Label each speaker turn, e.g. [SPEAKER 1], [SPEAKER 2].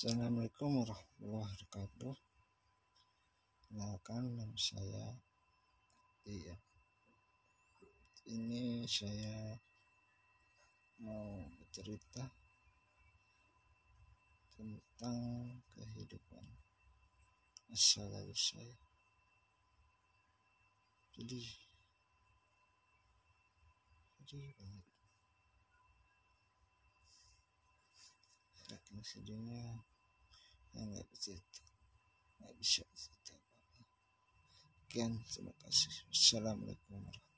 [SPEAKER 1] Assalamualaikum warahmatullahi wabarakatuh. Kenalkan nama saya Iya. Ini saya mau bercerita tentang kehidupan masa lalu saya. Jadi sedih banget. saking sedihnya yang nggak bisa nggak bisa cerita apa-apa. Sekian terima kasih. Assalamualaikum warahmatullahi